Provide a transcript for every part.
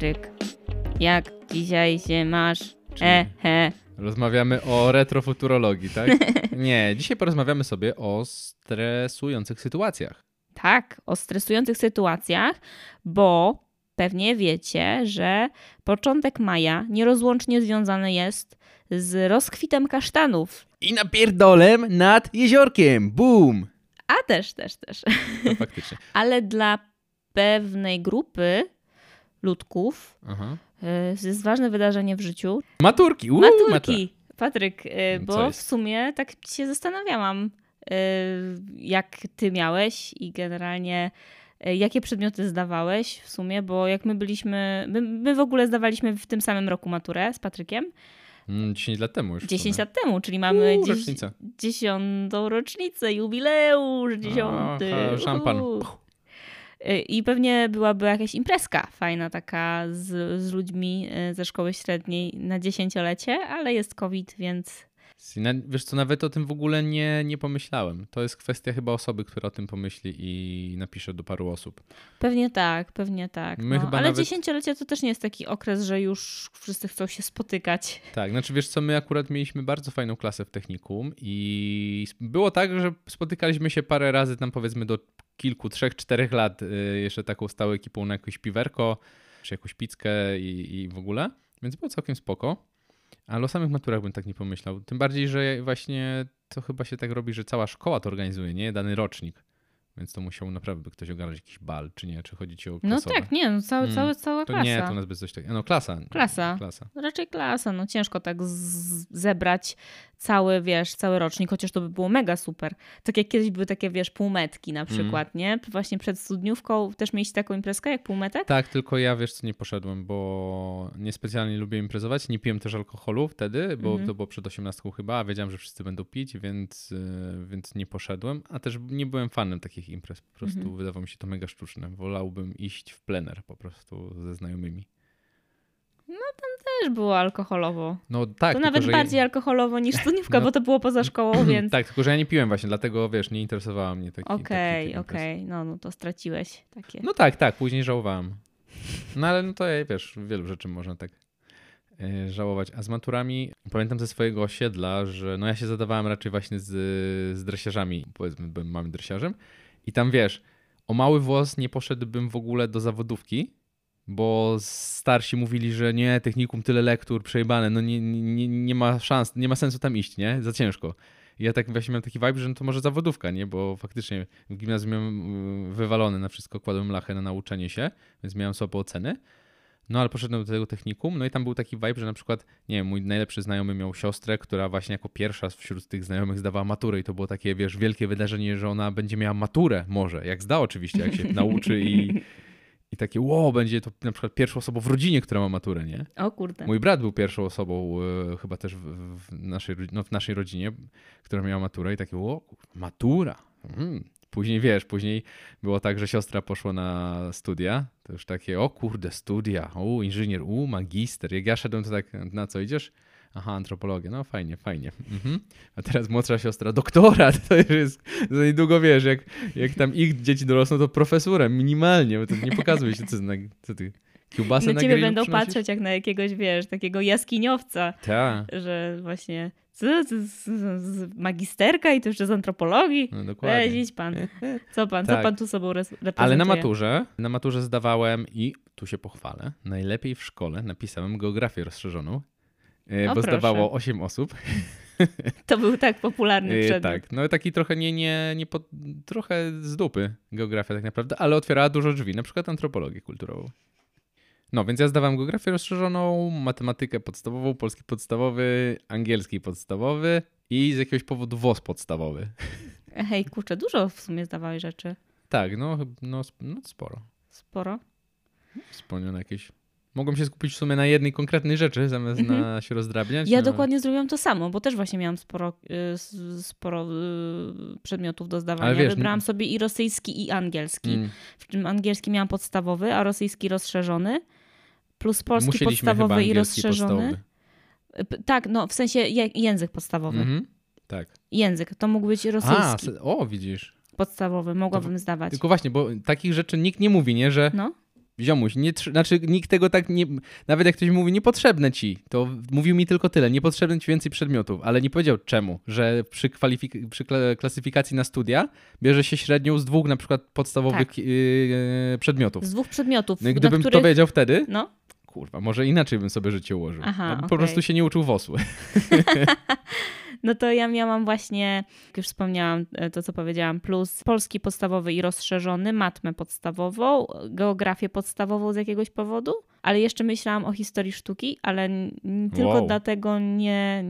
Patryk. Jak dzisiaj się masz? E, he. Rozmawiamy o retrofuturologii, tak? Nie, dzisiaj porozmawiamy sobie o stresujących sytuacjach. Tak, o stresujących sytuacjach, bo pewnie wiecie, że początek maja nierozłącznie związany jest z rozkwitem kasztanów. I napierdolem nad jeziorkiem. Boom! A też, też, też. To faktycznie. Ale dla pewnej grupy ludków Aha. to jest ważne wydarzenie w życiu. Maturki. Uu, Maturki. Patryk, y, Co bo w sumie tak się zastanawiałam, y, jak ty miałeś i generalnie jakie przedmioty zdawałeś w sumie, bo jak my byliśmy, my, my w ogóle zdawaliśmy w tym samym roku maturę z Patrykiem, Mm, 10 lat temu już. w 10 sumie. lat temu, czyli mamy Uuu, dziesiątą rocznicę, jubileusz dziesiąty. Aha, szampan. uhu. Y, I pewnie byłaby jakaś imprezka fajna taka z, z ludźmi y, ze szkoły średniej na dziesięciolecie, ale jest COVID, więc Wiesz co, nawet o tym w ogóle nie, nie pomyślałem. To jest kwestia chyba osoby, która o tym pomyśli i napisze do paru osób. pewnie tak, pewnie tak. My no. chyba Ale nawet- dziesięciolecie to też nie jest taki okres, że już wszyscy chcą się spotykać. Tak, znaczy wiesz co, my akurat mieliśmy bardzo fajną klasę w technikum i było tak, że spotykaliśmy się parę razy tam powiedzmy do kilku, trzech, czterech lat y, jeszcze taką stałą ekipą na jakieś piwerko, czy jakąś pizzkę i, i w ogóle, więc było całkiem spoko. Ale o samych maturach bym tak nie pomyślał. Tym bardziej, że właśnie to chyba się tak robi, że cała szkoła to organizuje, nie? Dany rocznik. Więc to musiał naprawdę by ktoś ogarnąć jakiś bal, czy nie? Czy chodzi ci o No klasowe? tak, nie, no całe, Mm. całe, cała To klasa. nie, to nas bez coś takiego. No klasa. Klasa. Klasa. Raczej klasa, no ciężko tak zebrać cały, wiesz, cały rocznik, chociaż to by było mega super. Tak jak kiedyś były takie, wiesz, półmetki na przykład, nie? Właśnie przed studniówką też mieliście taką imprezkę jak półmetek? Tak, tylko ja wiesz co nie poszedłem, bo niespecjalnie lubię imprezować. Nie piłem też alkoholu wtedy, bo Mhm. to było przed 18 chyba, a wiedziałem, że wszyscy będą pić, więc, yy, więc nie poszedłem. A też nie byłem fanem takich imprez. Po prostu Mhm. wydawało mi się to mega sztuczne. Wolałbym iść w plener po prostu ze znajomymi. Też było alkoholowo. No tak, to nawet bardziej alkoholowo niż studniówka, No. bo to było poza szkołą, więc... tak, tylko że ja nie piłem właśnie, dlatego wiesz, nie interesowała mnie taki Okej, imprez. okej, no, no to straciłeś takie. No tak, tak, później żałowałem. No ale no to wiesz, wielu rzeczy można tak e, żałować. A z maturami pamiętam ze swojego osiedla, że no ja się zadawałem raczej właśnie z, z dresiarzami, powiedzmy, byłem małym dresiarzem i tam wiesz, o mały włos nie poszedłbym w ogóle do zawodówki, bo starsi mówili, że nie, technikum, tyle lektur, przejebane, no nie, nie, nie ma szans, nie ma sensu tam iść, nie? Za ciężko. I ja tak właśnie miałem taki vibe, że no to może zawodówka, nie? Bo faktycznie w gimnazjum miałem y, wywalone na wszystko, kładłem lachę na nauczenie się, więc miałem słabe oceny. No ale poszedłem do tego technikum, no i tam był taki vibe, że na przykład, nie wiem, mój najlepszy znajomy miał siostrę, która właśnie jako pierwsza wśród tych znajomych zdawała maturę i to było takie, wiesz, wielkie wydarzenie, że ona będzie miała maturę, może, jak zda oczywiście, jak się nauczy i, i takie, wow, będzie to na przykład pierwszą osobą w rodzinie, która ma maturę, nie? O kurde. Mój brat był pierwszą osobą, e, chyba też w, w, naszej, no, w naszej rodzinie, która miała maturę i takie, kur- matura. Mm. Później wiesz, później było tak, że siostra poszła na studia. To już takie, o kurde, studia, o, inżynier, u, magister. Jak ja szedłem, to tak, na co idziesz? Aha, antropologia, no fajnie, fajnie. Mhm. A teraz młodsza siostra, doktorat, to już jest, za niedługo wiesz, jak, jak tam ich dzieci dorosną, to profesurem, minimalnie, bo to nie pokazuje się, co, co ty, kiełbasę Na na ciebie będą przynosisz? patrzeć jak na jakiegoś, wiesz, takiego jaskiniowca, Tak. że właśnie co, z, z, z magisterka i to jeszcze z antropologii. No Weź, dokładnie. idź pan. Co pan, co Tak. pan tu sobą reprezentuje? Ale na maturze, na maturze zdawałem i tu się pochwalę, najlepiej w szkole napisałem geografię rozszerzoną, e, O, bo proszę. zdawało 8 osób. To był tak popularny E, przedmiot. Tak, no taki trochę nie, nie, nie pod, trochę z dupy geografia tak naprawdę, ale otwierała dużo drzwi, na przykład antropologię kulturową. No, więc ja zdawałem geografię rozszerzoną, matematykę podstawową, polski podstawowy, angielski podstawowy i z jakiegoś powodu WOS podstawowy. Hej, kurczę, dużo w sumie zdawałeś rzeczy. Tak, no, no, no sporo. Sporo. Spełnione jakieś. Mogłem się skupić w sumie na jednej konkretnej rzeczy, zamiast Mhm. na się rozdrabniać. Ja no. dokładnie zrobiłam to samo, bo też właśnie miałam sporo, y, sporo y, przedmiotów do zdawania. Wiesz, Wybrałam sobie i rosyjski, i angielski. Mm, W czym angielski miałam podstawowy, a rosyjski rozszerzony. Plus polski Musieliśmy podstawowy i rozszerzony. podstawowy. Tak, no w sensie język podstawowy. Mhm. Tak. Język, to mógł być A, rosyjski se- o, widzisz. podstawowy, mogłabym zdawać. Tylko właśnie, bo takich rzeczy nikt nie mówi, nie? Że No, ziomuś, nie, znaczy nikt tego tak nie, nawet jak ktoś mówi niepotrzebne ci, to mówił mi tylko tyle, niepotrzebne ci więcej przedmiotów, ale nie powiedział czemu, że przy, kwalifik- przy kla- klasyfikacji na studia bierze się średnią z dwóch na przykład podstawowych Tak. yy, przedmiotów. Z dwóch przedmiotów, No gdybym których... to wiedział wtedy, No, kurwa, może inaczej bym sobie życie ułożył. Aha, Ja bym po prostu się nie uczył WOS-u. no to ja miałam właśnie, jak już wspomniałam e, to, co powiedziałam, plus polski podstawowy i rozszerzony, matmę podstawową, geografię podstawową z jakiegoś powodu, ale jeszcze myślałam o historii sztuki, ale tylko Wow. dlatego nie,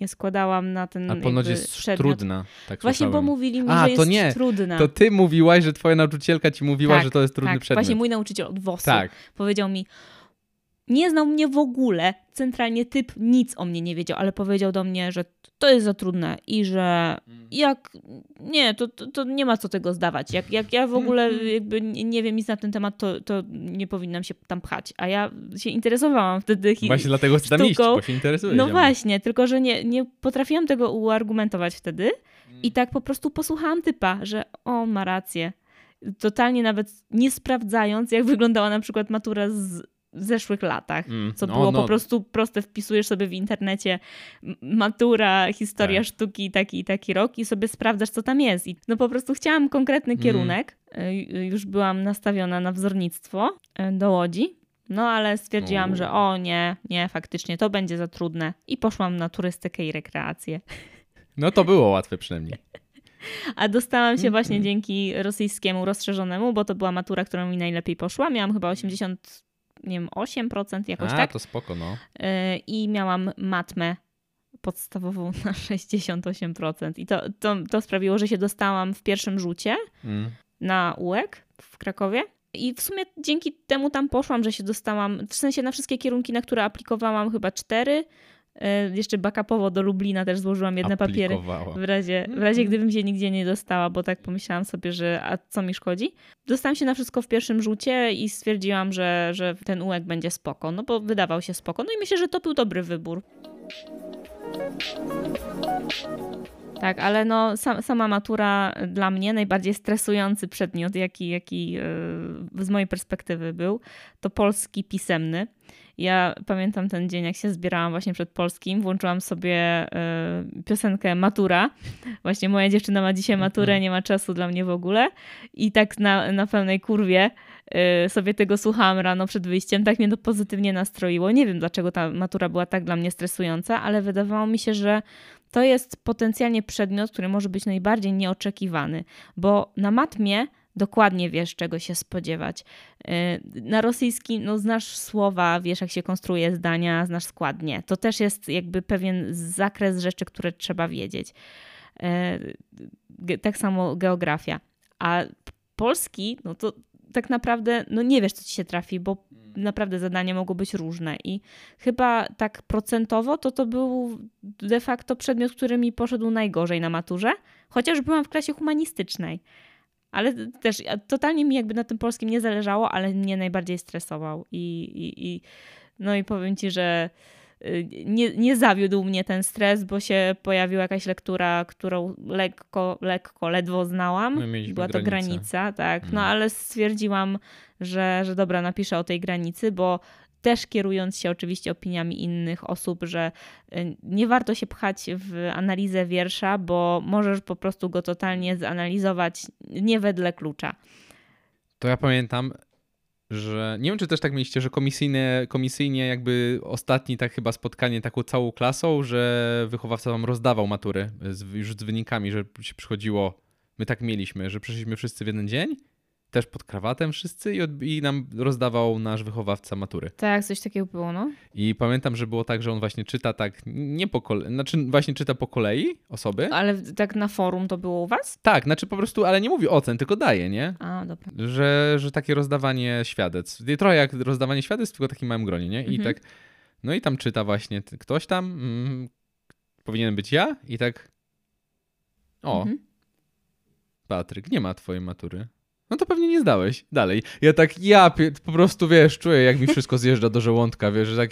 nie składałam na ten A ponoć jest przedmiot. trudna, tak Właśnie, bo mówili mi, A, że to jest nie. trudna. To ty mówiłaś, że twoja nauczycielka ci mówiła, Tak, że to jest trudny tak, przedmiot. właśnie mój nauczyciel od WOS-u Tak. powiedział mi, nie znał mnie w ogóle, centralnie typ nic o mnie nie wiedział, ale powiedział do mnie, że to jest za trudne i że jak, nie, to, to, to nie ma co tego zdawać. Jak, jak ja w ogóle jakby nie wiem nic na ten temat, to, to nie powinnam się tam pchać. A ja się interesowałam wtedy Właśnie dlatego chcę tam iść, bo się interesujesz. No właśnie, tylko że nie, nie potrafiłam tego uargumentować wtedy i tak po prostu posłuchałam typa, że on ma rację. Totalnie nawet nie sprawdzając, jak wyglądała na przykład matura z zeszłych latach. Mm, Co no, było no, po prostu proste, wpisujesz sobie w internecie matura, historia Tak. sztuki, taki i taki rok i sobie sprawdzasz, co tam jest. I no po prostu chciałam konkretny Mm. kierunek. Y, Już byłam nastawiona na wzornictwo y, do Łodzi. No ale stwierdziłam, U. że o nie, nie, faktycznie to będzie za trudne. I poszłam na turystykę i rekreację. No to było łatwe przynajmniej. A dostałam się właśnie Mhm. dzięki rosyjskiemu rozszerzonemu, bo to była matura, która mi najlepiej poszła. Miałam chyba 80, nie wiem, 8% jakoś A, tak. to spoko, no. Yy, i miałam matmę podstawową na 68%. I to, to, to sprawiło, że się dostałam w pierwszym rzucie Mm. na UEK w Krakowie. I w sumie dzięki temu tam poszłam, że się dostałam, w sensie na wszystkie kierunki, na które aplikowałam chyba cztery. Yy, Jeszcze backupowo do Lublina też złożyłam jedne papiery. W razie, w razie gdybym się nigdzie nie dostała, bo tak pomyślałam sobie, że a co mi szkodzi. Dostałam się na wszystko w pierwszym rzucie i stwierdziłam, że, że ten UEK będzie spoko, no bo wydawał się spoko. No i myślę, że to był dobry wybór. Tak, ale no sam, sama matura dla mnie najbardziej stresujący przedmiot, jaki, jaki yy, z mojej perspektywy był, to polski pisemny. Ja pamiętam ten dzień, jak się zbierałam właśnie przed polskim, włączyłam sobie y, piosenkę Matura. Właśnie moja dziewczyna ma dzisiaj maturę, nie ma czasu dla mnie w ogóle. I tak na, na pełnej kurwie y, sobie tego słuchałam rano przed wyjściem. Tak mnie to pozytywnie nastroiło. Nie wiem, dlaczego ta matura była tak dla mnie stresująca, ale wydawało mi się, że to jest potencjalnie przedmiot, który może być najbardziej nieoczekiwany, bo na matmie dokładnie wiesz, czego się spodziewać. Yy, Na rosyjski, no znasz słowa, wiesz, jak się konstruuje zdania, znasz składnie. To też jest jakby pewien zakres rzeczy, które trzeba wiedzieć. Ge- Tak samo geografia. A polski, no to tak naprawdę, no nie wiesz, co ci się trafi, bo naprawdę zadania mogą być różne i chyba tak procentowo to to był de facto przedmiot, który mi poszedł najgorzej na maturze, chociaż byłam w klasie humanistycznej. Ale też totalnie mi jakby na tym polskim nie zależało, ale mnie najbardziej stresował. I, i, i no i powiem ci, że y, nie, nie zawiódł mnie ten stres, bo się pojawiła jakaś lektura, którą lekko, lekko, ledwo znałam. Mieliśmy Była to granicę. granica, tak. No Mm. ale stwierdziłam, że, że dobra, napiszę o tej granicy, bo też kierując się oczywiście opiniami innych osób, że y, nie warto się pchać w analizę wiersza, bo możesz po prostu go totalnie zanalizować nie wedle klucza. To ja pamiętam, że nie wiem, czy też tak mieliście, że komisyjne, komisyjnie jakby ostatni tak chyba spotkanie taką całą klasą, że wychowawca wam rozdawał matury z, już z wynikami, że się przychodziło, my tak mieliśmy, że przyszliśmy wszyscy w jeden dzień, też pod krawatem wszyscy i, od, i nam rozdawał nasz wychowawca matury. Tak, coś takiego było, no. I pamiętam, że było tak, że on właśnie czyta tak nie po kolei, znaczy właśnie czyta po kolei osoby. Ale tak na forum to było u was? Tak, znaczy po prostu, ale nie mówi ocen, tylko daje, nie? A, dobra. że, że takie rozdawanie świadectw. Trochę jak rozdawanie świadectw, tylko w takim małym gronie, nie? I Mhm. tak, no i tam czyta właśnie ktoś tam, mm, powinien być ja i tak, o, Mhm. Patryk, nie ma twojej matury. No to pewnie nie zdałeś. Dalej. Ja tak, ja po prostu, wiesz, czuję, jak mi wszystko zjeżdża do żołądka, wiesz, że tak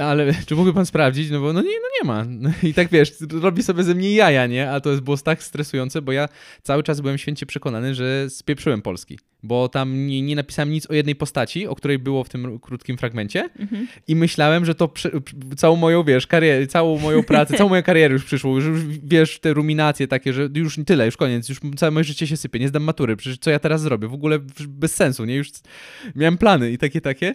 Ale czy mógłby pan sprawdzić? No bo no nie, no nie ma. I tak wiesz, robi sobie ze mnie jaja, nie? A to jest, było tak stresujące, bo ja cały czas byłem święcie przekonany, że spieprzyłem Polski. Bo tam nie, nie napisałem nic o jednej postaci, o której było w tym krótkim fragmencie. Mhm. I myślałem, że to prze, całą moją, wiesz, karierę, całą moją pracę, całą moją karierę już przyszło. Że już, wiesz, te ruminacje takie, że już tyle, już koniec, już całe moje życie się sypie, nie zdam matury. Przecież co ja teraz zrobię? W ogóle bez sensu, nie? Już miałem plany i takie, takie.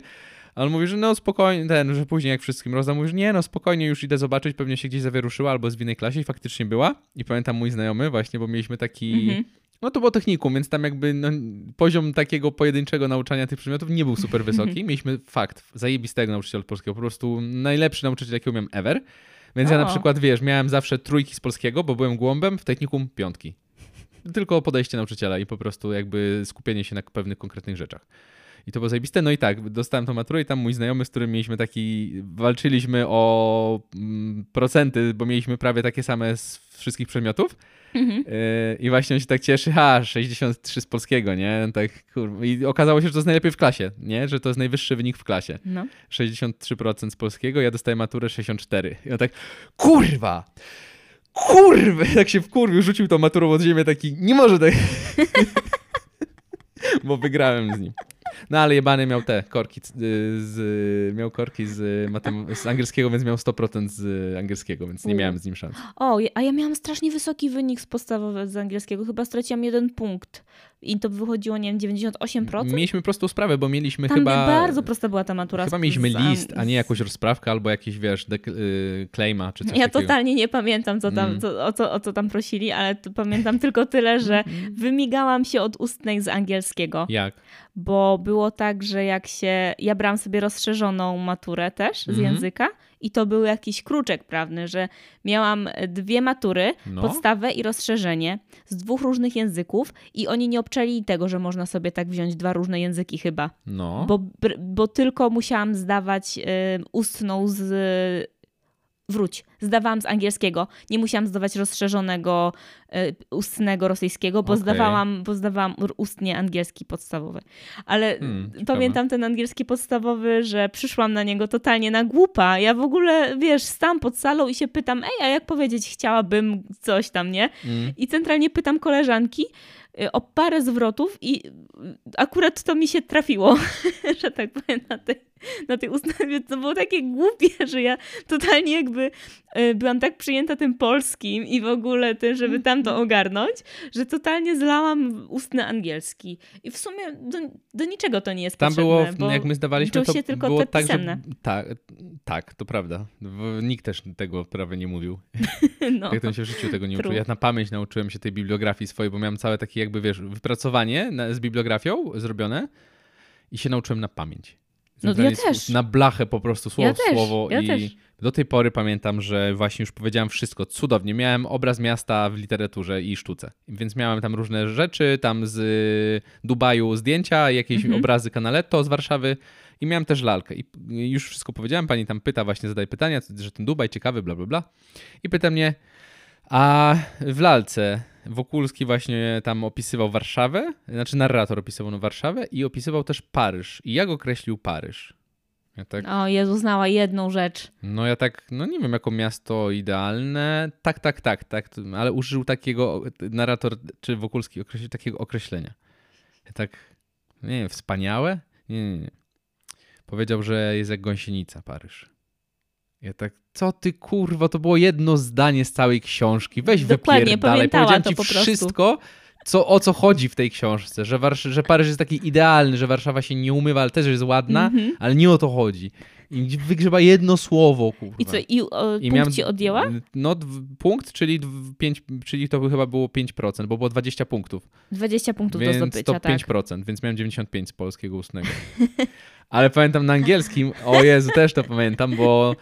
Ale on mówi, że no spokojnie, ten, że później jak wszystkim rozdam, mówi, że nie, no spokojnie, już idę zobaczyć, pewnie się gdzieś zawieruszyła albo w innej klasie i faktycznie była. I pamiętam mój znajomy właśnie, bo mieliśmy taki... Mhm. No to było technikum, więc tam jakby no, poziom takiego pojedynczego nauczania tych przedmiotów nie był super wysoki. Mhm. Mieliśmy fakt, zajebistego nauczyciela polskiego, po prostu najlepszy nauczyciel, jakiego miałem ever. Więc o. ja na przykład, wiesz, miałem zawsze trójki z polskiego, bo byłem głąbem, w technikum piątki. Tylko podejście nauczyciela i po prostu jakby skupienie się na pewnych konkretnych rzeczach. I to było zajebiste. No i tak, dostałem tą maturę i tam mój znajomy, z którym mieliśmy taki, walczyliśmy o mm, procenty, bo mieliśmy prawie takie same z wszystkich przedmiotów. Mhm. E, I właśnie on się tak cieszy, ha, 63 z polskiego, nie? Tak, kurwa. I okazało się, że to jest najlepiej w klasie, nie? Że to jest najwyższy wynik w klasie. No. 63% z polskiego, ja dostaję maturę 64. I on tak, kurwa! Kurwa! Tak się wkurwił, rzucił tą maturą od ziemię, taki, nie może tak... Bo wygrałem z nim. No ale jebany miał te korki z, miał korki z, matem, z angielskiego, więc miał 100% z angielskiego, więc nie miałem z nim szans. O, a ja miałam strasznie wysoki wynik z podstawowego z angielskiego. Chyba straciłam jeden punkt i to wychodziło, nie wiem, 98%? Mieliśmy prostą sprawę, bo mieliśmy Tam chyba... bardzo prosta była ta matura. Chyba mieliśmy list, a nie jakąś rozprawkę albo jakiś, wiesz, y, claima czy coś Ja takiego. totalnie nie pamiętam, co tam, mm. co, o, co, o co tam prosili, ale pamiętam tylko tyle, że wymigałam się od ustnej z angielskiego. Jak? Bo było tak, że jak się... Ja brałam sobie rozszerzoną maturę też z mm języka i to był jakiś kruczek prawny, że miałam dwie matury, no. podstawę i rozszerzenie z dwóch różnych języków i oni nie obczeli tego, że można sobie tak wziąć dwa różne języki chyba. No. Bo, bo tylko musiałam zdawać y, ustną z wróć, zdawałam z angielskiego, nie musiałam zdawać rozszerzonego y, ustnego rosyjskiego, bo, okay. zdawałam, bo zdawałam ustnie angielski podstawowy. Ale hmm, pamiętam ten angielski podstawowy, że przyszłam na niego totalnie na głupa. Ja w ogóle, wiesz, stałam pod salą i się pytam, ej, a jak powiedzieć chciałabym coś tam, nie? Hmm. I centralnie pytam koleżanki, o parę zwrotów i akurat to mi się trafiło, że tak powiem, na tej, na tej ustawie. To było takie głupie, że ja totalnie jakby y, byłam tak przyjęta tym polskim i w ogóle tym, żeby tam to ogarnąć, że totalnie zlałam ustny angielski. I w sumie do, do niczego to nie jest tam potrzebne. było, jak my zdawaliśmy, to się tylko było tak, że, tak, tak, to prawda. Nikt też tego prawie nie mówił. no. Jak to się w życiu tego nie uczył. Ja na pamięć nauczyłem się tej bibliografii swojej, bo miałem całe takie jakby, wiesz, wypracowanie na, z bibliografią zrobione i się nauczyłem na pamięć. No ja też. Na blachę po prostu słowo ja słowo ja i też. do tej pory pamiętam, że właśnie już powiedziałem wszystko cudownie. Miałem obraz miasta w literaturze i sztuce, więc miałem tam różne rzeczy, tam z Dubaju zdjęcia, jakieś mhm. obrazy Canaletto z Warszawy i miałem też lalkę. I już wszystko powiedziałem, pani tam pyta, właśnie zadaje pytania, że ten Dubaj ciekawy, bla, bla, bla. I pyta mnie, a w lalce Wokulski właśnie tam opisywał Warszawę, znaczy narrator opisywał Warszawę i opisywał też Paryż. I jak określił Paryż? Ja tak, o Jezu, znała jedną rzecz. No ja tak, no nie wiem, jako miasto idealne. Tak, tak, tak, tak, ale użył takiego, narrator czy Wokulski określił takiego określenia. Ja tak, nie wiem, wspaniałe? Nie, nie, nie. Powiedział, że jest jak gąsienica Paryż. Ja tak, co ty kurwa, to było jedno zdanie z całej książki. Weź Dokładnie, dalej. Powiedziałem ci wszystko, co, o co chodzi w tej książce, że, Warsz- że Paryż jest taki idealny, że Warszawa się nie umywa, ale też jest ładna, mm-hmm. ale nie o to chodzi. I wygrzeba jedno słowo, kurwa. I co, i, o, I punkt miałem, ci odjęła? No, punkt, czyli, 5, czyli to chyba było 5%, bo było 20 punktów. 20 punktów więc do zdobycia, to 5%, tak. więc miałem 95 z polskiego ustnego. Ale pamiętam na angielskim, o Jezu, też to pamiętam, bo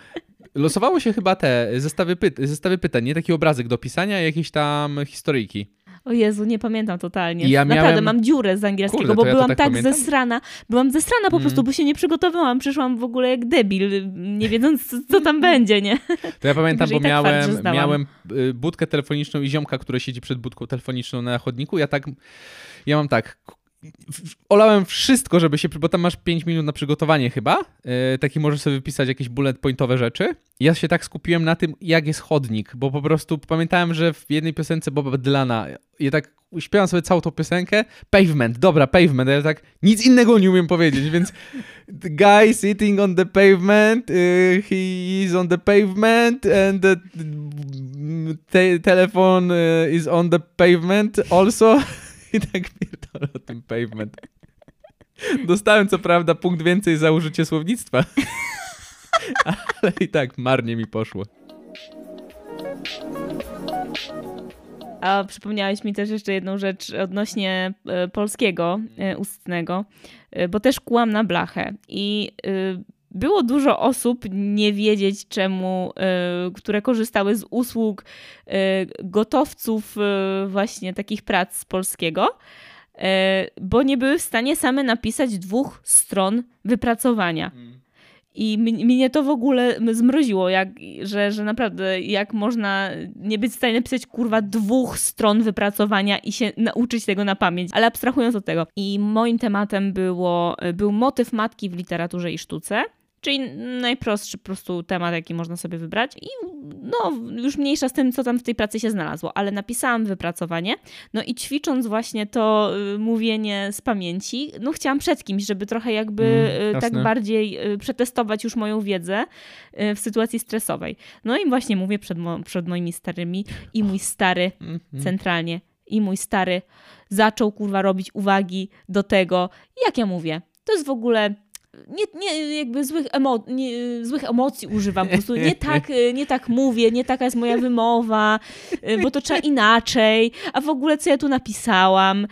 losowało się chyba te zestawy, py zestawy pytań, nie taki obrazek do pisania, jakieś tam historyjki. O Jezu, nie pamiętam totalnie. Ja Naprawdę, miałem... mam dziurę z angielskiego, Kurde, bo ja byłam tak, tak zesrana. Byłam zesrana po mm. prostu, bo się nie przygotowałam. Przyszłam w ogóle jak debil, nie wiedząc, co tam będzie, nie? To ja pamiętam, bo tak miałem, fakt, miałem y, budkę telefoniczną i ziomka, który siedzi przed budką telefoniczną na chodniku. Ja tak, ja mam tak, olałem wszystko, żeby się, bo tam masz 5 minut na przygotowanie chyba, yy, taki możesz sobie wypisać jakieś bullet pointowe rzeczy. Ja się tak skupiłem na tym, jak jest chodnik, bo po prostu pamiętałem, że w jednej piosence Boba Dylana, ja tak śpiewam sobie całą tą piosenkę, pavement, dobra, pavement, ale tak nic innego nie umiem powiedzieć, więc the guy sitting on the pavement, uh, he is on the pavement and the te telephone uh, is on the pavement also. I tak pierdolę o tym pavement. Dostałem co prawda punkt więcej za użycie słownictwa, ale i tak marnie mi poszło. A przypomniałeś mi też jeszcze jedną rzecz odnośnie e, polskiego e, ustnego, e, bo też kłam na blachę i było dużo osób nie wiedzieć czemu, które korzystały z usług gotowców właśnie takich prac z polskiego, bo nie były w stanie same napisać dwóch stron wypracowania. Mm. I mnie to w ogóle zmroziło, jak, że, że naprawdę jak można nie być w stanie napisać kurwa dwóch stron wypracowania i się nauczyć tego na pamięć. Ale abstrahując od tego. I moim tematem było, był motyw matki w literaturze i sztuce. Czyli najprostszy po prostu temat, jaki można sobie wybrać. I no, już mniejsza z tym, co tam w tej pracy się znalazło, ale napisałam wypracowanie. No i ćwicząc właśnie to y, mówienie z pamięci, no chciałam przed kimś, żeby trochę jakby mm, y, tak bardziej y, przetestować już moją wiedzę w sytuacji stresowej. No i właśnie mówię przed, mo przed moimi starymi i mój stary mm -hmm. centralnie i mój stary zaczął kurwa robić uwagi do tego, jak ja mówię. To jest w ogóle nie, nie jakby złych, emo, nie, złych emocji używam, po prostu nie tak, nie tak mówię, nie taka jest moja wymowa, bo to trzeba inaczej, a w ogóle co ja tu napisałam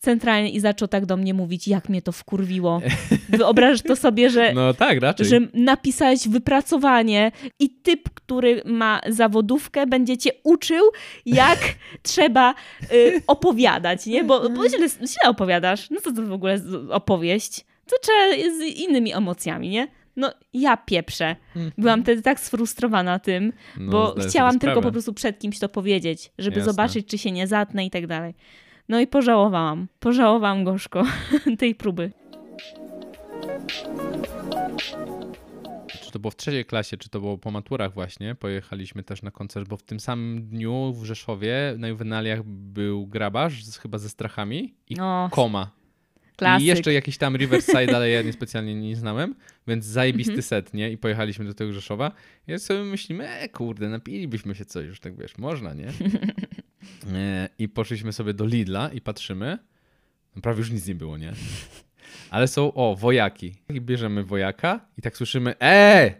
centralnie i zaczął tak do mnie mówić, jak mnie to wkurwiło. Wyobrażasz to sobie, że, no tak, raczej. że napisałeś wypracowanie i typ, który ma zawodówkę, będzie cię uczył, jak trzeba y, opowiadać, nie? Bo, bo źle, źle opowiadasz. No co to w ogóle opowieść? To trzeba z innymi emocjami, nie? No ja pieprzę. Mhm. Byłam wtedy tak sfrustrowana tym, no, bo chciałam tylko po prostu przed kimś to powiedzieć, żeby Jasne. zobaczyć, czy się nie zatnę i tak dalej. No i pożałowałam. Pożałowałam gorzko tej próby. Czy to było w trzeciej klasie, czy to było po maturach właśnie, pojechaliśmy też na koncert, bo w tym samym dniu w Rzeszowie na juwenaliach był grabarz, chyba ze strachami i o, koma. Klasyk. I jeszcze jakiś tam Riverside, ale ja niespecjalnie nie znałem, więc zajebisty mhm. set, nie? I pojechaliśmy do tego Rzeszowa. I sobie myślimy, e, kurde, napilibyśmy się coś, już tak wiesz, można, nie? E, I poszliśmy sobie do Lidla i patrzymy. No, prawie już nic nie było, nie? Ale są, o, wojaki. I bierzemy wojaka i tak słyszymy, eee!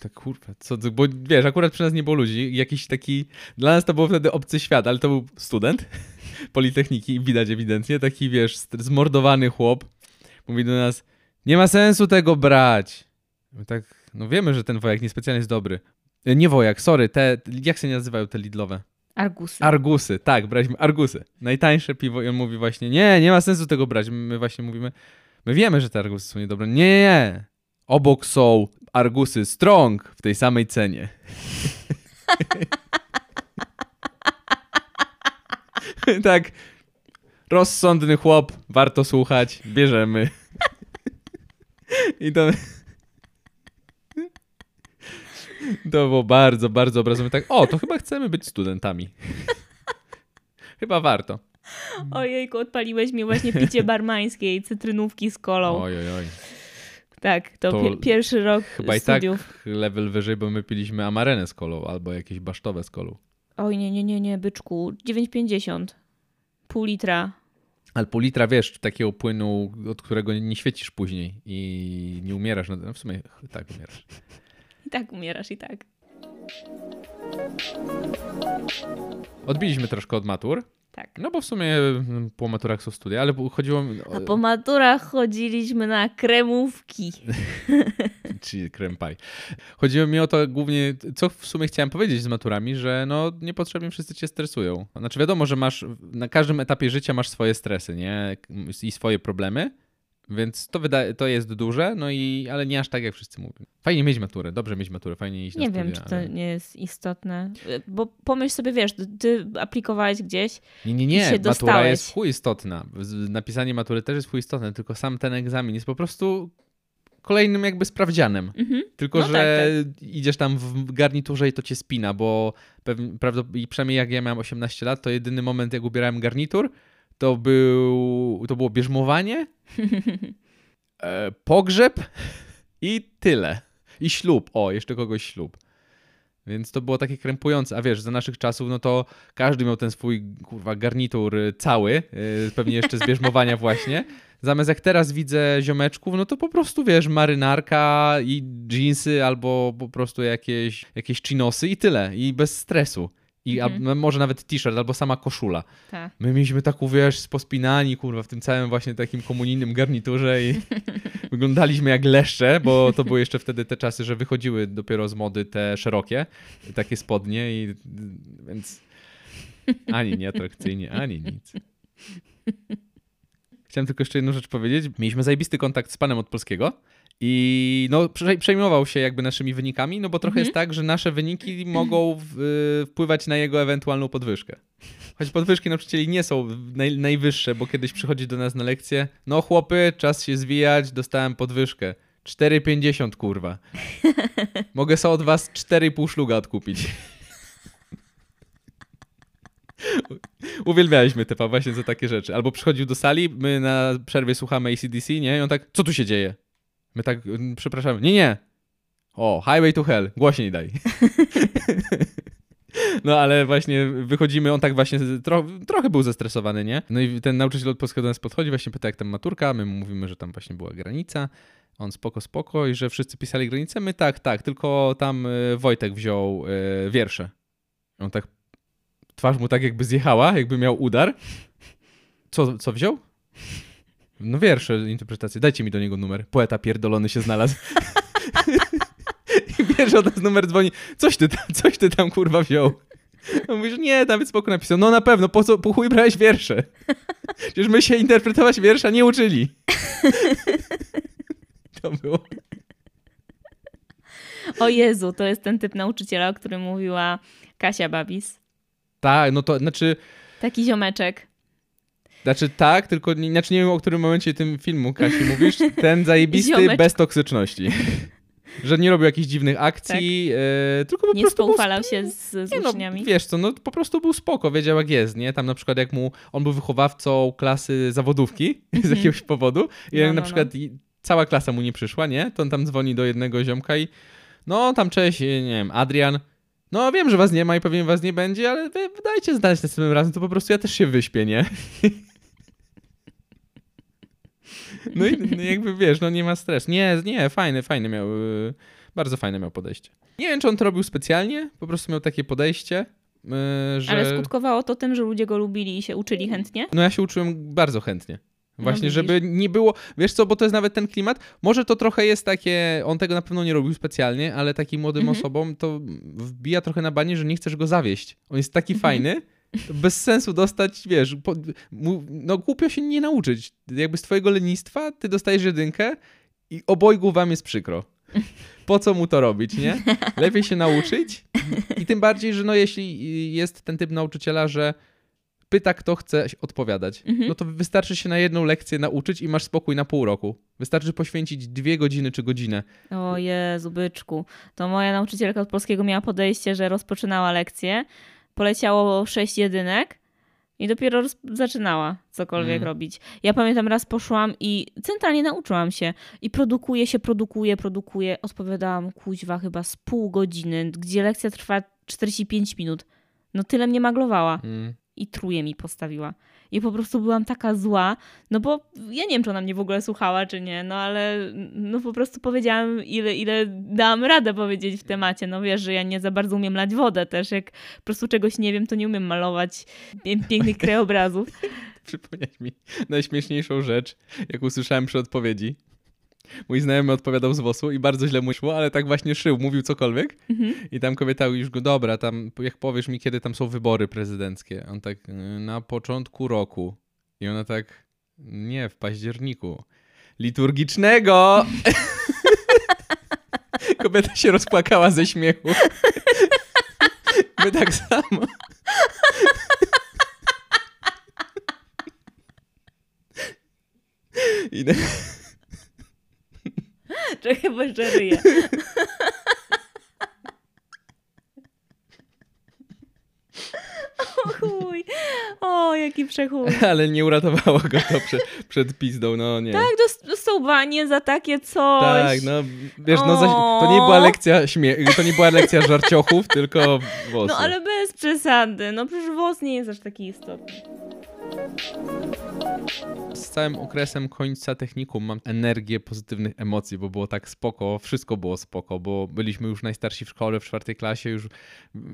Tak kurwa, co, bo wiesz, akurat przy nas nie było ludzi. Jakiś taki, dla nas to był wtedy obcy świat, ale to był student. Politechniki, widać ewidentnie, taki wiesz, zmordowany chłop, mówi do nas, nie ma sensu tego brać. My tak, no wiemy, że ten wojak niespecjalnie jest dobry. E, nie wojak, sorry, te, jak się nazywają te lidlowe? Argusy. Argusy, tak, braliśmy argusy. Najtańsze piwo i on mówi właśnie, nie, nie ma sensu tego brać. My właśnie mówimy, my wiemy, że te argusy są niedobre. Nie, nie, nie. Obok są argusy strong w tej samej cenie. tak. Rozsądny chłop, warto słuchać, bierzemy. I to. To było bardzo, bardzo obrazowe. Tak, o, to chyba chcemy być studentami. chyba warto. Ojejku, odpaliłeś mi właśnie picie barmańskiej, cytrynówki z kolą. Oj, oj, oj. Tak, to, to pierwszy rok Chyba studiów. i tak level wyżej, bo my piliśmy amarenę z kolą albo jakieś basztowe z kolą. Oj, nie, nie, nie, nie, byczku. 9,50. Pół litra. Ale pół litra, wiesz, takiego płynu, od którego nie świecisz później i nie umierasz. No w sumie tak umierasz. I tak umierasz, i tak. Odbiliśmy troszkę od matur. Tak. No bo w sumie mm, po maturach są studia, ale chodziło... A po maturach chodziliśmy na kremówki. Czyli krem pie. Chodziło mi o to głównie, co w sumie chciałem powiedzieć z maturami, że no niepotrzebnie wszyscy cię stresują. Znaczy wiadomo, że masz, na każdym etapie życia masz swoje stresy, nie? I swoje problemy Więc to, wyda- to jest duże, no i ale nie aż tak, jak wszyscy mówią. Fajnie mieć maturę, dobrze mieć maturę, fajnie iść na Nie wiem, czy to ale... nie jest istotne. Bo pomyśl sobie, wiesz, ty aplikowałeś gdzieś. Nie, nie, i nie, się matura dostałeś. jest chuj istotna. Napisanie matury też jest chuj istotne, tylko sam ten egzamin jest po prostu kolejnym jakby sprawdzianem. Mhm. Tylko, No że idziesz tam w garniturze i to cię spina, bo pewnie, prawdopodobnie, przynajmniej jak ja miałem 18 lat, to jedyny moment, jak ubierałem garnitur, to, był, to było bierzmowanie, e, pogrzeb i tyle. I ślub. O, jeszcze kogoś ślub. Więc to było takie krępujące. A wiesz, za naszych czasów, no to każdy miał ten swój, kurwa, garnitur cały, y, pewnie jeszcze z bierzmowania właśnie. Zamiast jak teraz widzę ziomeczków, no to po prostu, wiesz, marynarka i jeansy albo po prostu jakieś, jakieś chinosy i tyle. I bez stresu. I a, Mhm. może nawet t-shirt albo sama koszula. Tak. My mieliśmy taką, wiesz, pospinani, kurwa, w tym całym właśnie takim komunijnym garniturze i wyglądaliśmy jak leszcze, bo to były jeszcze wtedy te czasy, że wychodziły dopiero z mody te szerokie, takie spodnie i więc ani nieatrakcyjnie, ani nic. Chciałem tylko jeszcze jedną rzecz powiedzieć. Mieliśmy zajebisty kontakt z panem od polskiego i no, prze- przejmował się jakby naszymi wynikami, no bo trochę Mhm. jest tak, że nasze wyniki mogą w, y, wpływać na jego ewentualną podwyżkę. Choć podwyżki nauczycieli nie są naj, najwyższe, bo kiedyś przychodzi do nas na lekcję, no chłopy, czas się zwijać, dostałem podwyżkę. 4,50 kurwa. Mogę sobie od was 4,5 szluga odkupić. Uwielbialiśmy typa właśnie za takie rzeczy. Albo przychodził do sali, my na przerwie słuchamy ACDC, nie? I on tak, co tu się dzieje? My tak, "Mm, przepraszamy. Nie, nie. O, Highway to Hell, głośniej daj. No ale właśnie wychodzimy, on tak właśnie tro, trochę był zestresowany, nie? No i ten nauczyciel od polskiego do nas podchodzi, właśnie pyta jak tam maturka, my mu mówimy, że tam właśnie była granica. On spoko, spoko i że wszyscy pisali granicę. My tak, tak, tylko tam y, Wojtek wziął y, wiersze. On tak, twarz mu tak jakby zjechała, jakby miał udar. Co, co wziął? No wiersze, interpretacje. Dajcie mi do niego numer. Poeta pierdolony się znalazł. I pierwszy od nas numer dzwoni. Coś ty tam, coś ty tam kurwa wziął. On mówi, że nie, nawet spoko napisał. No na pewno, po co, po chuj brałeś wiersze? Przecież my się interpretować wiersza nie uczyli. To było. O Jezu, to jest ten typ nauczyciela, o którym mówiła Kasia Babis. Tak, no to znaczy, Taki ziomeczek. Znaczy tak, tylko nie, znaczy nie wiem o którym momencie tym filmu, Kasi, mówisz. Ten zajebisty Ziomeczku. bez toksyczności. Że nie robił jakichś dziwnych akcji, e, tylko po Nie prostu był spoufalał się z, z Nie no, uczniami. wiesz co, no po prostu był spoko, wiedział jak jest, nie? Tam na przykład jak mu, on był wychowawcą klasy zawodówki z Mhm. jakiegoś powodu i jak No, na no, przykład cała klasa mu nie przyszła, nie? To on tam dzwoni do jednego ziomka i no tam cześć, nie wiem, Adrian, no wiem, że was nie ma i pewnie was nie będzie, ale wy dajcie znać następnym razem, to po prostu ja też się wyśpię, nie? No i no jakby wiesz, no nie ma stres. Nie, nie, fajny, fajny miał, y, bardzo fajne miał podejście. Nie wiem, czy on to robił specjalnie, po prostu miał takie podejście, y, że... Ale skutkowało to tym, że ludzie go lubili i się uczyli chętnie? No ja się uczyłem bardzo chętnie. Właśnie, widzisz. żeby nie było, wiesz co, bo to jest nawet ten klimat, może to trochę jest takie, on tego na pewno nie robił specjalnie, ale takim młodym Mhm. osobom to wbija trochę na banie, że nie chcesz go zawieść. On jest taki Mhm. fajny, bez sensu dostać, wiesz, po, no głupio się nie nauczyć. Jakby z twojego lenistwa ty dostajesz jedynkę i obojgu wam jest przykro. Po co mu to robić, nie? Lepiej się nauczyć i tym bardziej, że no jeśli jest ten typ nauczyciela, że pyta, kto chce odpowiadać, Mhm. no to wystarczy się na jedną lekcję nauczyć i masz spokój na pół roku. Wystarczy poświęcić dwie godziny czy godzinę. O Jezu, byczku. To moja nauczycielka od polskiego miała podejście, że rozpoczynała lekcję, poleciało sześć jedynek i dopiero zaczynała cokolwiek Mm. robić. Ja pamiętam raz poszłam i centralnie nauczyłam się i produkuje się, produkuje, produkuje. Odpowiadałam kuźwa chyba z pół godziny, gdzie lekcja trwa 45 minut. No tyle mnie maglowała Mm. i truje mi postawiła. I po prostu byłam taka zła, no bo ja nie wiem, czy ona mnie w ogóle słuchała, czy nie, no ale no po prostu powiedziałam, ile, ile dałam radę powiedzieć w temacie. No wiesz, że ja nie za bardzo umiem lać wodę też. Jak po prostu czegoś nie wiem, to nie umiem malować pięknych krajobrazów. Przypomniałeś mi najśmieszniejszą rzecz, jak usłyszałem przy odpowiedzi. Mój znajomy odpowiadał z WOS-u i bardzo źle mu szło, ale tak właśnie szył, mówił cokolwiek. Mhm. I tam kobieta już go, dobra, tam jak powiesz mi, kiedy tam są wybory prezydenckie. On tak, na początku roku. I ona tak, nie, w październiku. liturgicznego. Kobieta się rozpłakała ze śmiechu. My tak samo. Idę. Czekaj, bo jeszcze ryję. O chuj. O, jaki przechód. Ale nie uratowało go to przed, przed pizdą, no nie. Tak, dostał banie za takie coś. Tak, no wiesz, no to nie była lekcja śmie to nie była lekcja żarciochów, tylko włosy. No ale bez przesady, no przecież włos nie jest aż taki istotny. Z całym okresem końca technikum mam energię pozytywnych emocji, bo było tak spoko, wszystko było spoko, bo byliśmy już najstarsi w szkole, w czwartej klasie, już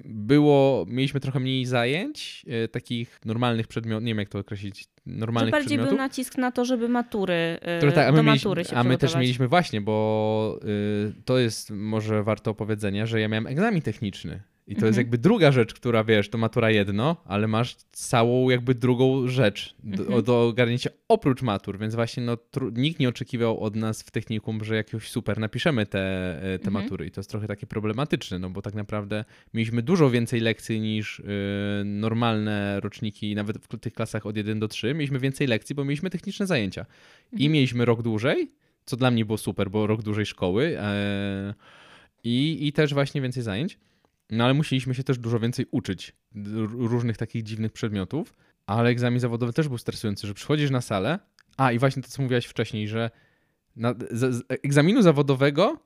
było, mieliśmy trochę mniej zajęć, e, takich normalnych przedmiotów, nie wiem jak to określić, normalnych bardziej przedmiotów. był nacisk na to, żeby matury, yy, Które tak, a my mieliśmy, A my też mieliśmy właśnie, bo y, to jest może warto opowiedzenia, że ja miałem egzamin techniczny. I to jest Mhm. jakby druga rzecz, która wiesz, to matura jedno, ale masz całą jakby drugą rzecz do, Mhm. do ogarnięcia oprócz matur, więc właśnie no, nikt nie oczekiwał od nas w technikum, że jakiegoś super napiszemy te, e, te Mhm. matury i to jest trochę takie problematyczne, no bo tak naprawdę mieliśmy dużo więcej lekcji niż y, normalne roczniki, nawet w tych klasach od 1 do 3, mieliśmy więcej lekcji, bo mieliśmy techniczne zajęcia i mieliśmy rok dłużej, co dla mnie było super, bo rok dłużej szkoły e, i, i też właśnie więcej zajęć. No ale musieliśmy się też dużo więcej uczyć różnych takich dziwnych przedmiotów, ale egzamin zawodowy też był stresujący, że przychodzisz na salę, a i właśnie to, co mówiłaś wcześniej, że na, z, z egzaminu zawodowego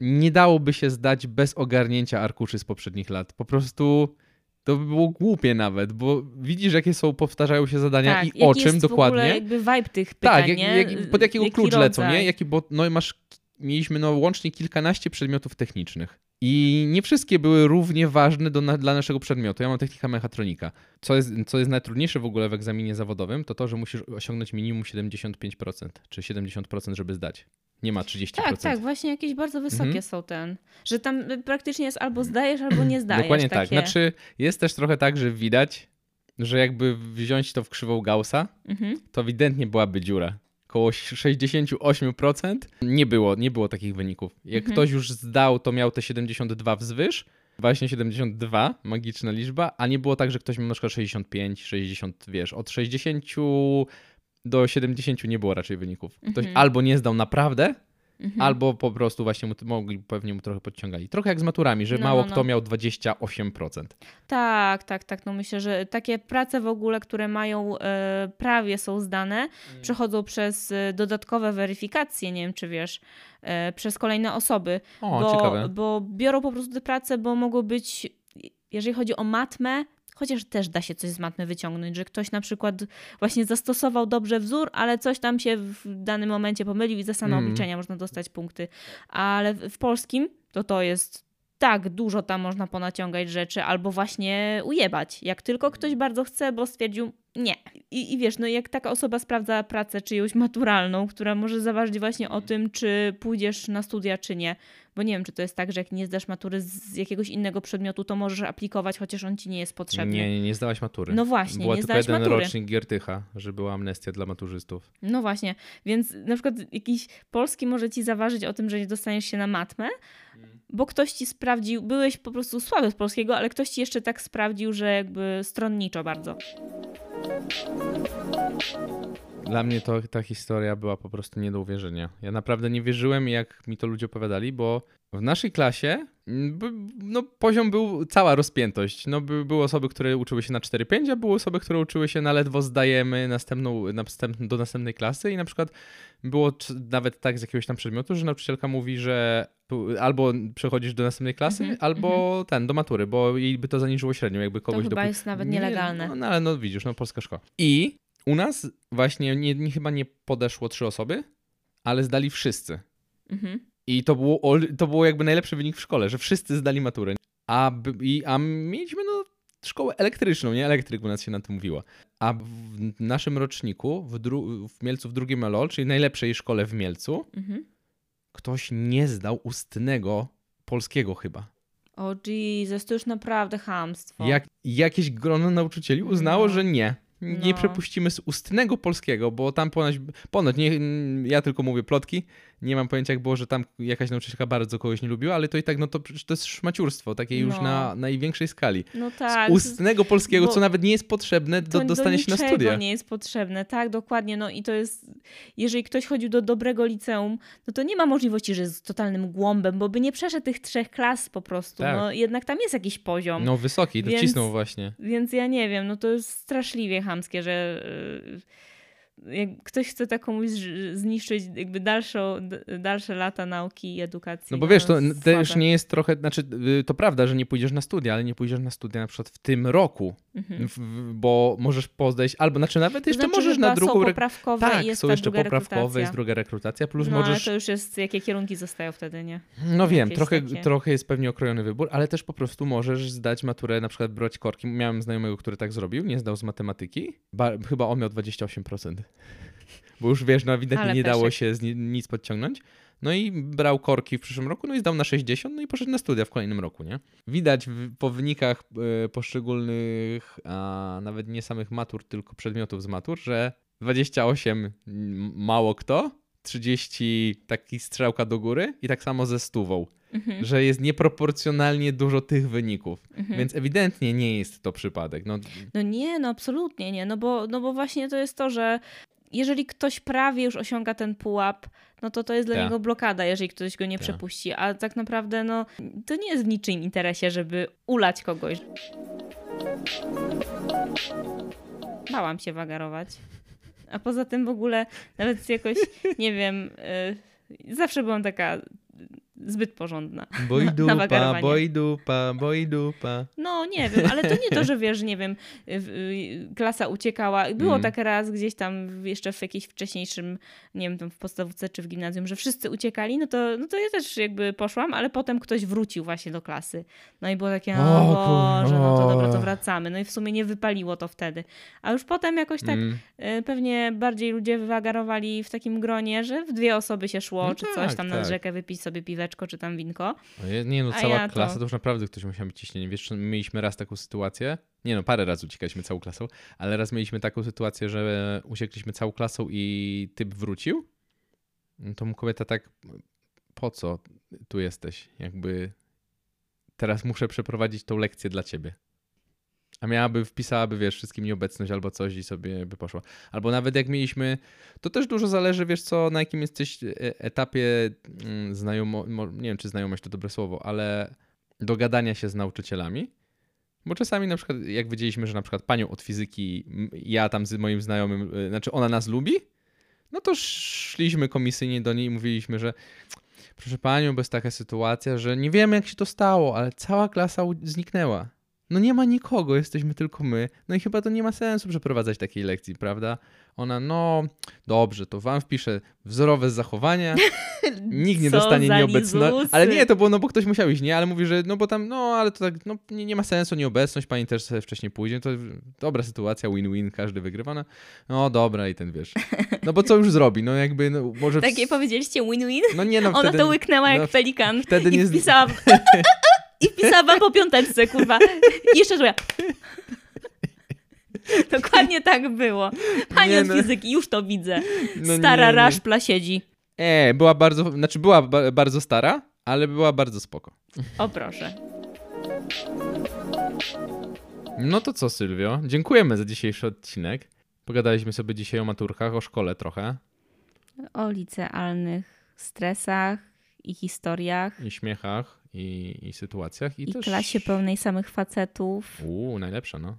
nie dałoby się zdać bez ogarnięcia arkuszy z poprzednich lat. Po prostu to by było głupie nawet, bo widzisz, jakie są, powtarzają się zadania tak, i o czym jest dokładnie. W ogóle jakby vibe tych pytań, Tak, jak, jak, pod jakiego Jaki klucz lecą, rodzaj? nie? Jaki, bo no masz, mieliśmy no łącznie kilkanaście przedmiotów technicznych. I nie wszystkie były równie ważne do, dla naszego przedmiotu. Ja mam technika mechatronika. Co jest, co jest najtrudniejsze w ogóle w egzaminie zawodowym, to to, że musisz osiągnąć minimum 75%, czy 70%, żeby zdać. Nie ma 30%. Tak, tak, właśnie jakieś bardzo wysokie Mhm. są ten, że tam praktycznie jest albo zdajesz, albo nie zdajesz. Dokładnie tak. takie. Znaczy, jest też trochę tak, że widać, że jakby wziąć to w krzywą Gaussa, Mhm. to ewidentnie byłaby dziura. Koło 68% nie było, nie było takich wyników. Jak Mhm. ktoś już zdał, to miał te 72 wzwyż, właśnie 72, magiczna liczba, a nie było tak, że ktoś miał na przykład 65, 60, wiesz, od 60 do 70 nie było raczej wyników. Ktoś Mhm. albo nie zdał naprawdę, Mhm. albo po prostu właśnie mu, mogli, pewnie mu trochę podciągali. Trochę jak z maturami, że No, mało no, no. kto miał 28%. Tak, tak, tak. No myślę, że takie prace w ogóle, które mają e, prawie są zdane, Mm. przechodzą przez e, dodatkowe weryfikacje, nie wiem czy wiesz, e, przez kolejne osoby. O, bo, ciekawe. bo biorą po prostu te prace, bo mogą być, jeżeli chodzi o matmę, chociaż też da się coś z matmy wyciągnąć, że ktoś na przykład właśnie zastosował dobrze wzór, ale coś tam się w danym momencie pomylił i za same Mm. obliczenia można dostać punkty. Ale w, w polskim to to jest tak dużo tam można ponaciągać rzeczy albo właśnie ujebać. Jak tylko ktoś bardzo chce, bo stwierdził nie. I, I wiesz, no jak taka osoba sprawdza pracę czyjąś maturalną, która może zaważyć właśnie o tym, czy pójdziesz na studia, czy nie. Bo nie wiem, czy to jest tak, że jak nie zdasz matury z jakiegoś innego przedmiotu, to możesz aplikować, chociaż on ci nie jest potrzebny. Nie, nie, nie zdałaś matury. No właśnie, Była nie tylko zdałeś jeden matury. rocznik Giertycha, że była amnestia dla maturzystów. No właśnie, więc na przykład jakiś polski może ci zaważyć o tym, że nie dostaniesz się na matmę, bo ktoś ci sprawdził, byłeś po prostu słaby z polskiego, ale ktoś ci jeszcze tak sprawdził, że jakby stronniczo bardzo. Dla mnie to, ta historia była po prostu nie do uwierzenia. Ja naprawdę nie wierzyłem, jak mi to ludzie opowiadali, bo w naszej klasie mm, no, poziom był cała rozpiętość. No, by, były osoby, które uczyły się na 4-5, a były osoby, które uczyły się na ledwo zdajemy następną, następ, do następnej klasy i na przykład było nawet tak z jakiegoś tam przedmiotu, że nauczycielka mówi, że albo przechodzisz do następnej klasy, Mhm, albo ten, do matury, bo jej by to zaniżyło średnią, jakby To kogoś chyba dopu- jest nawet Nie, nielegalne. No, no ale no widzisz, no polska szkoła. I u nas właśnie nie, nie, chyba nie podeszło trzy osoby, ale zdali wszyscy. Mhm. I to było, to było jakby najlepszy wynik w szkole, że wszyscy zdali maturę. A, i, a mieliśmy no szkołę elektryczną, nie elektryk, bo nas się na to mówiło. A w naszym roczniku, w, w Mielcu w drugim LOL, czyli najlepszej szkole w Mielcu, Mhm. ktoś nie zdał ustnego polskiego chyba. O Jesus, to już naprawdę chamstwo. Jak, jakieś grono nauczycieli uznało, No. że nie. nie No. przepuścimy z ustnego polskiego, bo tam ponoć, ponoć nie, ja tylko mówię plotki, nie mam pojęcia jak było, że tam jakaś nauczycielka bardzo kogoś nie lubiła, ale to i tak, no to to jest szmaciurstwo, takie już No. na największej skali. No Z tak. ustnego polskiego, bo co nawet nie jest potrzebne do to dostania się na studia. nie jest potrzebne, tak, dokładnie. No i to jest, jeżeli ktoś chodził do dobrego liceum, no to nie ma możliwości, że jest totalnym głąbem, bo by nie przeszedł tych trzech klas po prostu. Tak. No jednak tam jest jakiś poziom. No wysoki, to Więc- właśnie. Więc ja nie wiem, no to jest straszliwie chamskie, że y, jak ktoś chce tak komuś zniszczyć jakby dalszą, dalsze lata nauki i edukacji. No bo wiesz, to jest też nie jest trochę, znaczy y, to prawda, że nie pójdziesz na studia, ale nie pójdziesz na studia na przykład w tym roku, Mhm. w, bo możesz pozdać, albo znaczy nawet To jeszcze znaczy, możesz że na drugą... są poprawkowe tak, i jest są jeszcze druga poprawkowe, rekrutacja. jest druga rekrutacja, plus no możesz... ale to już jest, jakie kierunki zostają wtedy, nie? No wiem, jakieś trochę, takie. trochę jest pewnie okrojony wybór, ale też po prostu możesz zdać maturę, na przykład brać korki. Miałem znajomego, który tak zrobił, nie zdał z matematyki. Ba, chyba on miał 28%. Bo już wiesz, no ewidentnie nie dało się nic podciągnąć. No i brał korki w przyszłym roku, no i zdał na 60, no i poszedł na studia w kolejnym roku, nie? Widać w, po wynikach e, poszczególnych, a nawet nie samych matur, tylko przedmiotów z matur, że 28 m, mało kto, 30 taki strzałka do góry i tak samo ze stówą Mhm. że jest nieproporcjonalnie dużo tych wyników. Mhm. Więc ewidentnie nie jest to przypadek. No, No nie, no absolutnie nie, no bo, no bo właśnie to jest to, że jeżeli ktoś prawie już osiąga ten pułap, no to to jest dla Tak. niego blokada, jeżeli ktoś go nie Tak. przepuści. A tak naprawdę, no to nie jest w niczym interesie, żeby ulać kogoś. Bałam się wagarować. A poza tym w ogóle nawet jakoś, nie wiem, y, zawsze byłam taka zbyt porządna. boj na dupa, boj dupa, boj dupa. No nie wiem, ale to nie to, że wiesz, nie wiem, klasa uciekała. Było Mm. tak raz gdzieś tam jeszcze w jakimś wcześniejszym, nie wiem, tam w podstawówce czy w gimnazjum, że wszyscy uciekali, no to, no to ja też jakby poszłam, ale potem ktoś wrócił właśnie do klasy. No i było takie, O o Boże, no to dobra, to wracamy. No i w sumie nie wypaliło to wtedy. A już potem jakoś tak Mm. y, pewnie bardziej ludzie wywagarowali w takim gronie, że w dwie osoby się szło, No czy tak, coś tam nad tak. rzekę wypić sobie piweczko, czy tam winko. Nie no, cała ja to- klasa to już naprawdę ktoś musiał mieć ciśnienie. Wiesz, my mieliśmy raz taką sytuację, nie no, parę razy uciekaliśmy całą klasą, ale raz mieliśmy taką sytuację, że uciekliśmy całą klasą i typ wrócił. No To mu kobieta tak, po co tu jesteś? Jakby teraz muszę przeprowadzić tą lekcję dla ciebie. A miałaby, wpisałaby, wiesz, wszystkim nieobecność albo coś i sobie by poszła. Albo nawet jak mieliśmy, to też dużo zależy, wiesz co, na jakim jesteś e, etapie mm, znajomo, mo- nie wiem czy znajomość to dobre słowo, ale dogadania się z nauczycielami. Bo czasami na przykład, jak wiedzieliśmy, że na przykład panią od fizyki, ja tam z moim znajomym, y, znaczy ona nas lubi, no to szliśmy komisyjnie do niej i mówiliśmy, że proszę panią, bo jest taka sytuacja, że nie wiemy jak się to stało, ale cała klasa zniknęła. No nie ma nikogo, jesteśmy tylko my. No i chyba to nie ma sensu przeprowadzać takiej lekcji, prawda? Ona, no dobrze, to wam wpiszę wzorowe zachowania, nikt nie dostanie nieobecności. Ale nie, to było, no bo ktoś musiał iść, nie? Ale mówi, że no bo tam, no ale to tak, no nie, nie ma sensu nieobecność, pani też sobie wcześniej pójdzie, to dobra sytuacja, win-win, każdy wygrywa, no, no dobra i ten wiesz. No bo co już zrobi, no jakby, no może... w- Takie powiedzieliście win-win? No nie, no Ona wtedy... to łyknęła jak no, pelikan wtedy i nie- wpisała... I wpisała wam po piąteczce, kurwa. I jeszcze złe. Dokładnie tak było. Pani Nie od no. fizyki, już to widzę. No Stara nie, nie. raszpla siedzi. E, była bardzo, znaczy była ba bardzo stara, ale była bardzo spoko. O proszę. No to co, Sylwio? Dziękujemy za dzisiejszy odcinek. Pogadaliśmy sobie dzisiaj o maturkach, o szkole trochę O licealnych stresach i historiach. i śmiechach i, i sytuacjach. I, I też... klasie pełnej samych facetów. Uuu, najlepsza, no.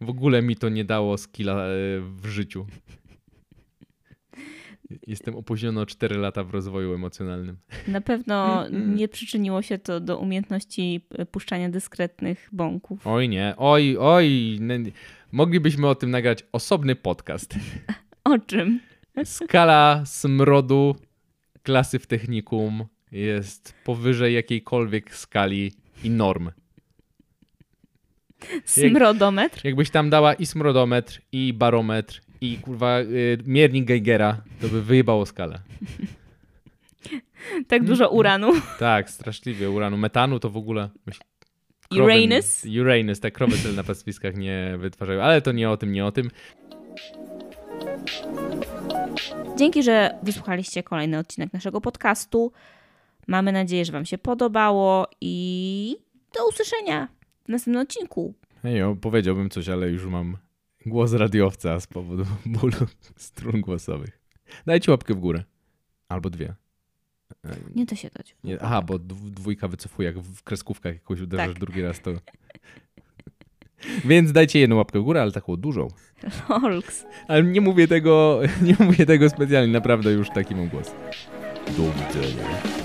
W ogóle mi to nie dało skilla e, w życiu. Jestem opóźniony o 4 lata w rozwoju emocjonalnym. Na pewno nie przyczyniło się to do umiejętności e, puszczania dyskretnych bąków. Oj nie, oj, oj. Moglibyśmy o tym nagrać osobny podcast. O czym? Skala smrodu klasy w technikum jest powyżej jakiejkolwiek skali i norm. Smrodometr? Jakbyś tam dała i smrodometr, i barometr, i kurwa y, miernik Geigera, to by wyjebało skalę. Tak dużo uranu. Tak, straszliwie uranu. Metanu to w ogóle. Myśl... krowy- Uranus? Uranus, te krowy tyle na pastwiskach nie wytwarzają, ale to nie o tym, nie o tym. Dzięki, że wysłuchaliście kolejny odcinek naszego podcastu. Mamy nadzieję, że Wam się podobało i do usłyszenia w następnym odcinku. Ej, o, powiedziałbym coś, ale już mam głos radiowca z powodu bólu strun głosowych. Dajcie łapkę w górę. Albo dwie. Nie da się dać. Nie, aha, bo dw- dwójka wycofuje, jak w kreskówkach jakoś uderzasz Tak. drugi raz, to... Więc dajcie jedną łapkę w górę, ale taką dużą. Holks. Ale nie mówię tego, nie mówię tego specjalnie, naprawdę już taki mam głos. Do widzenia.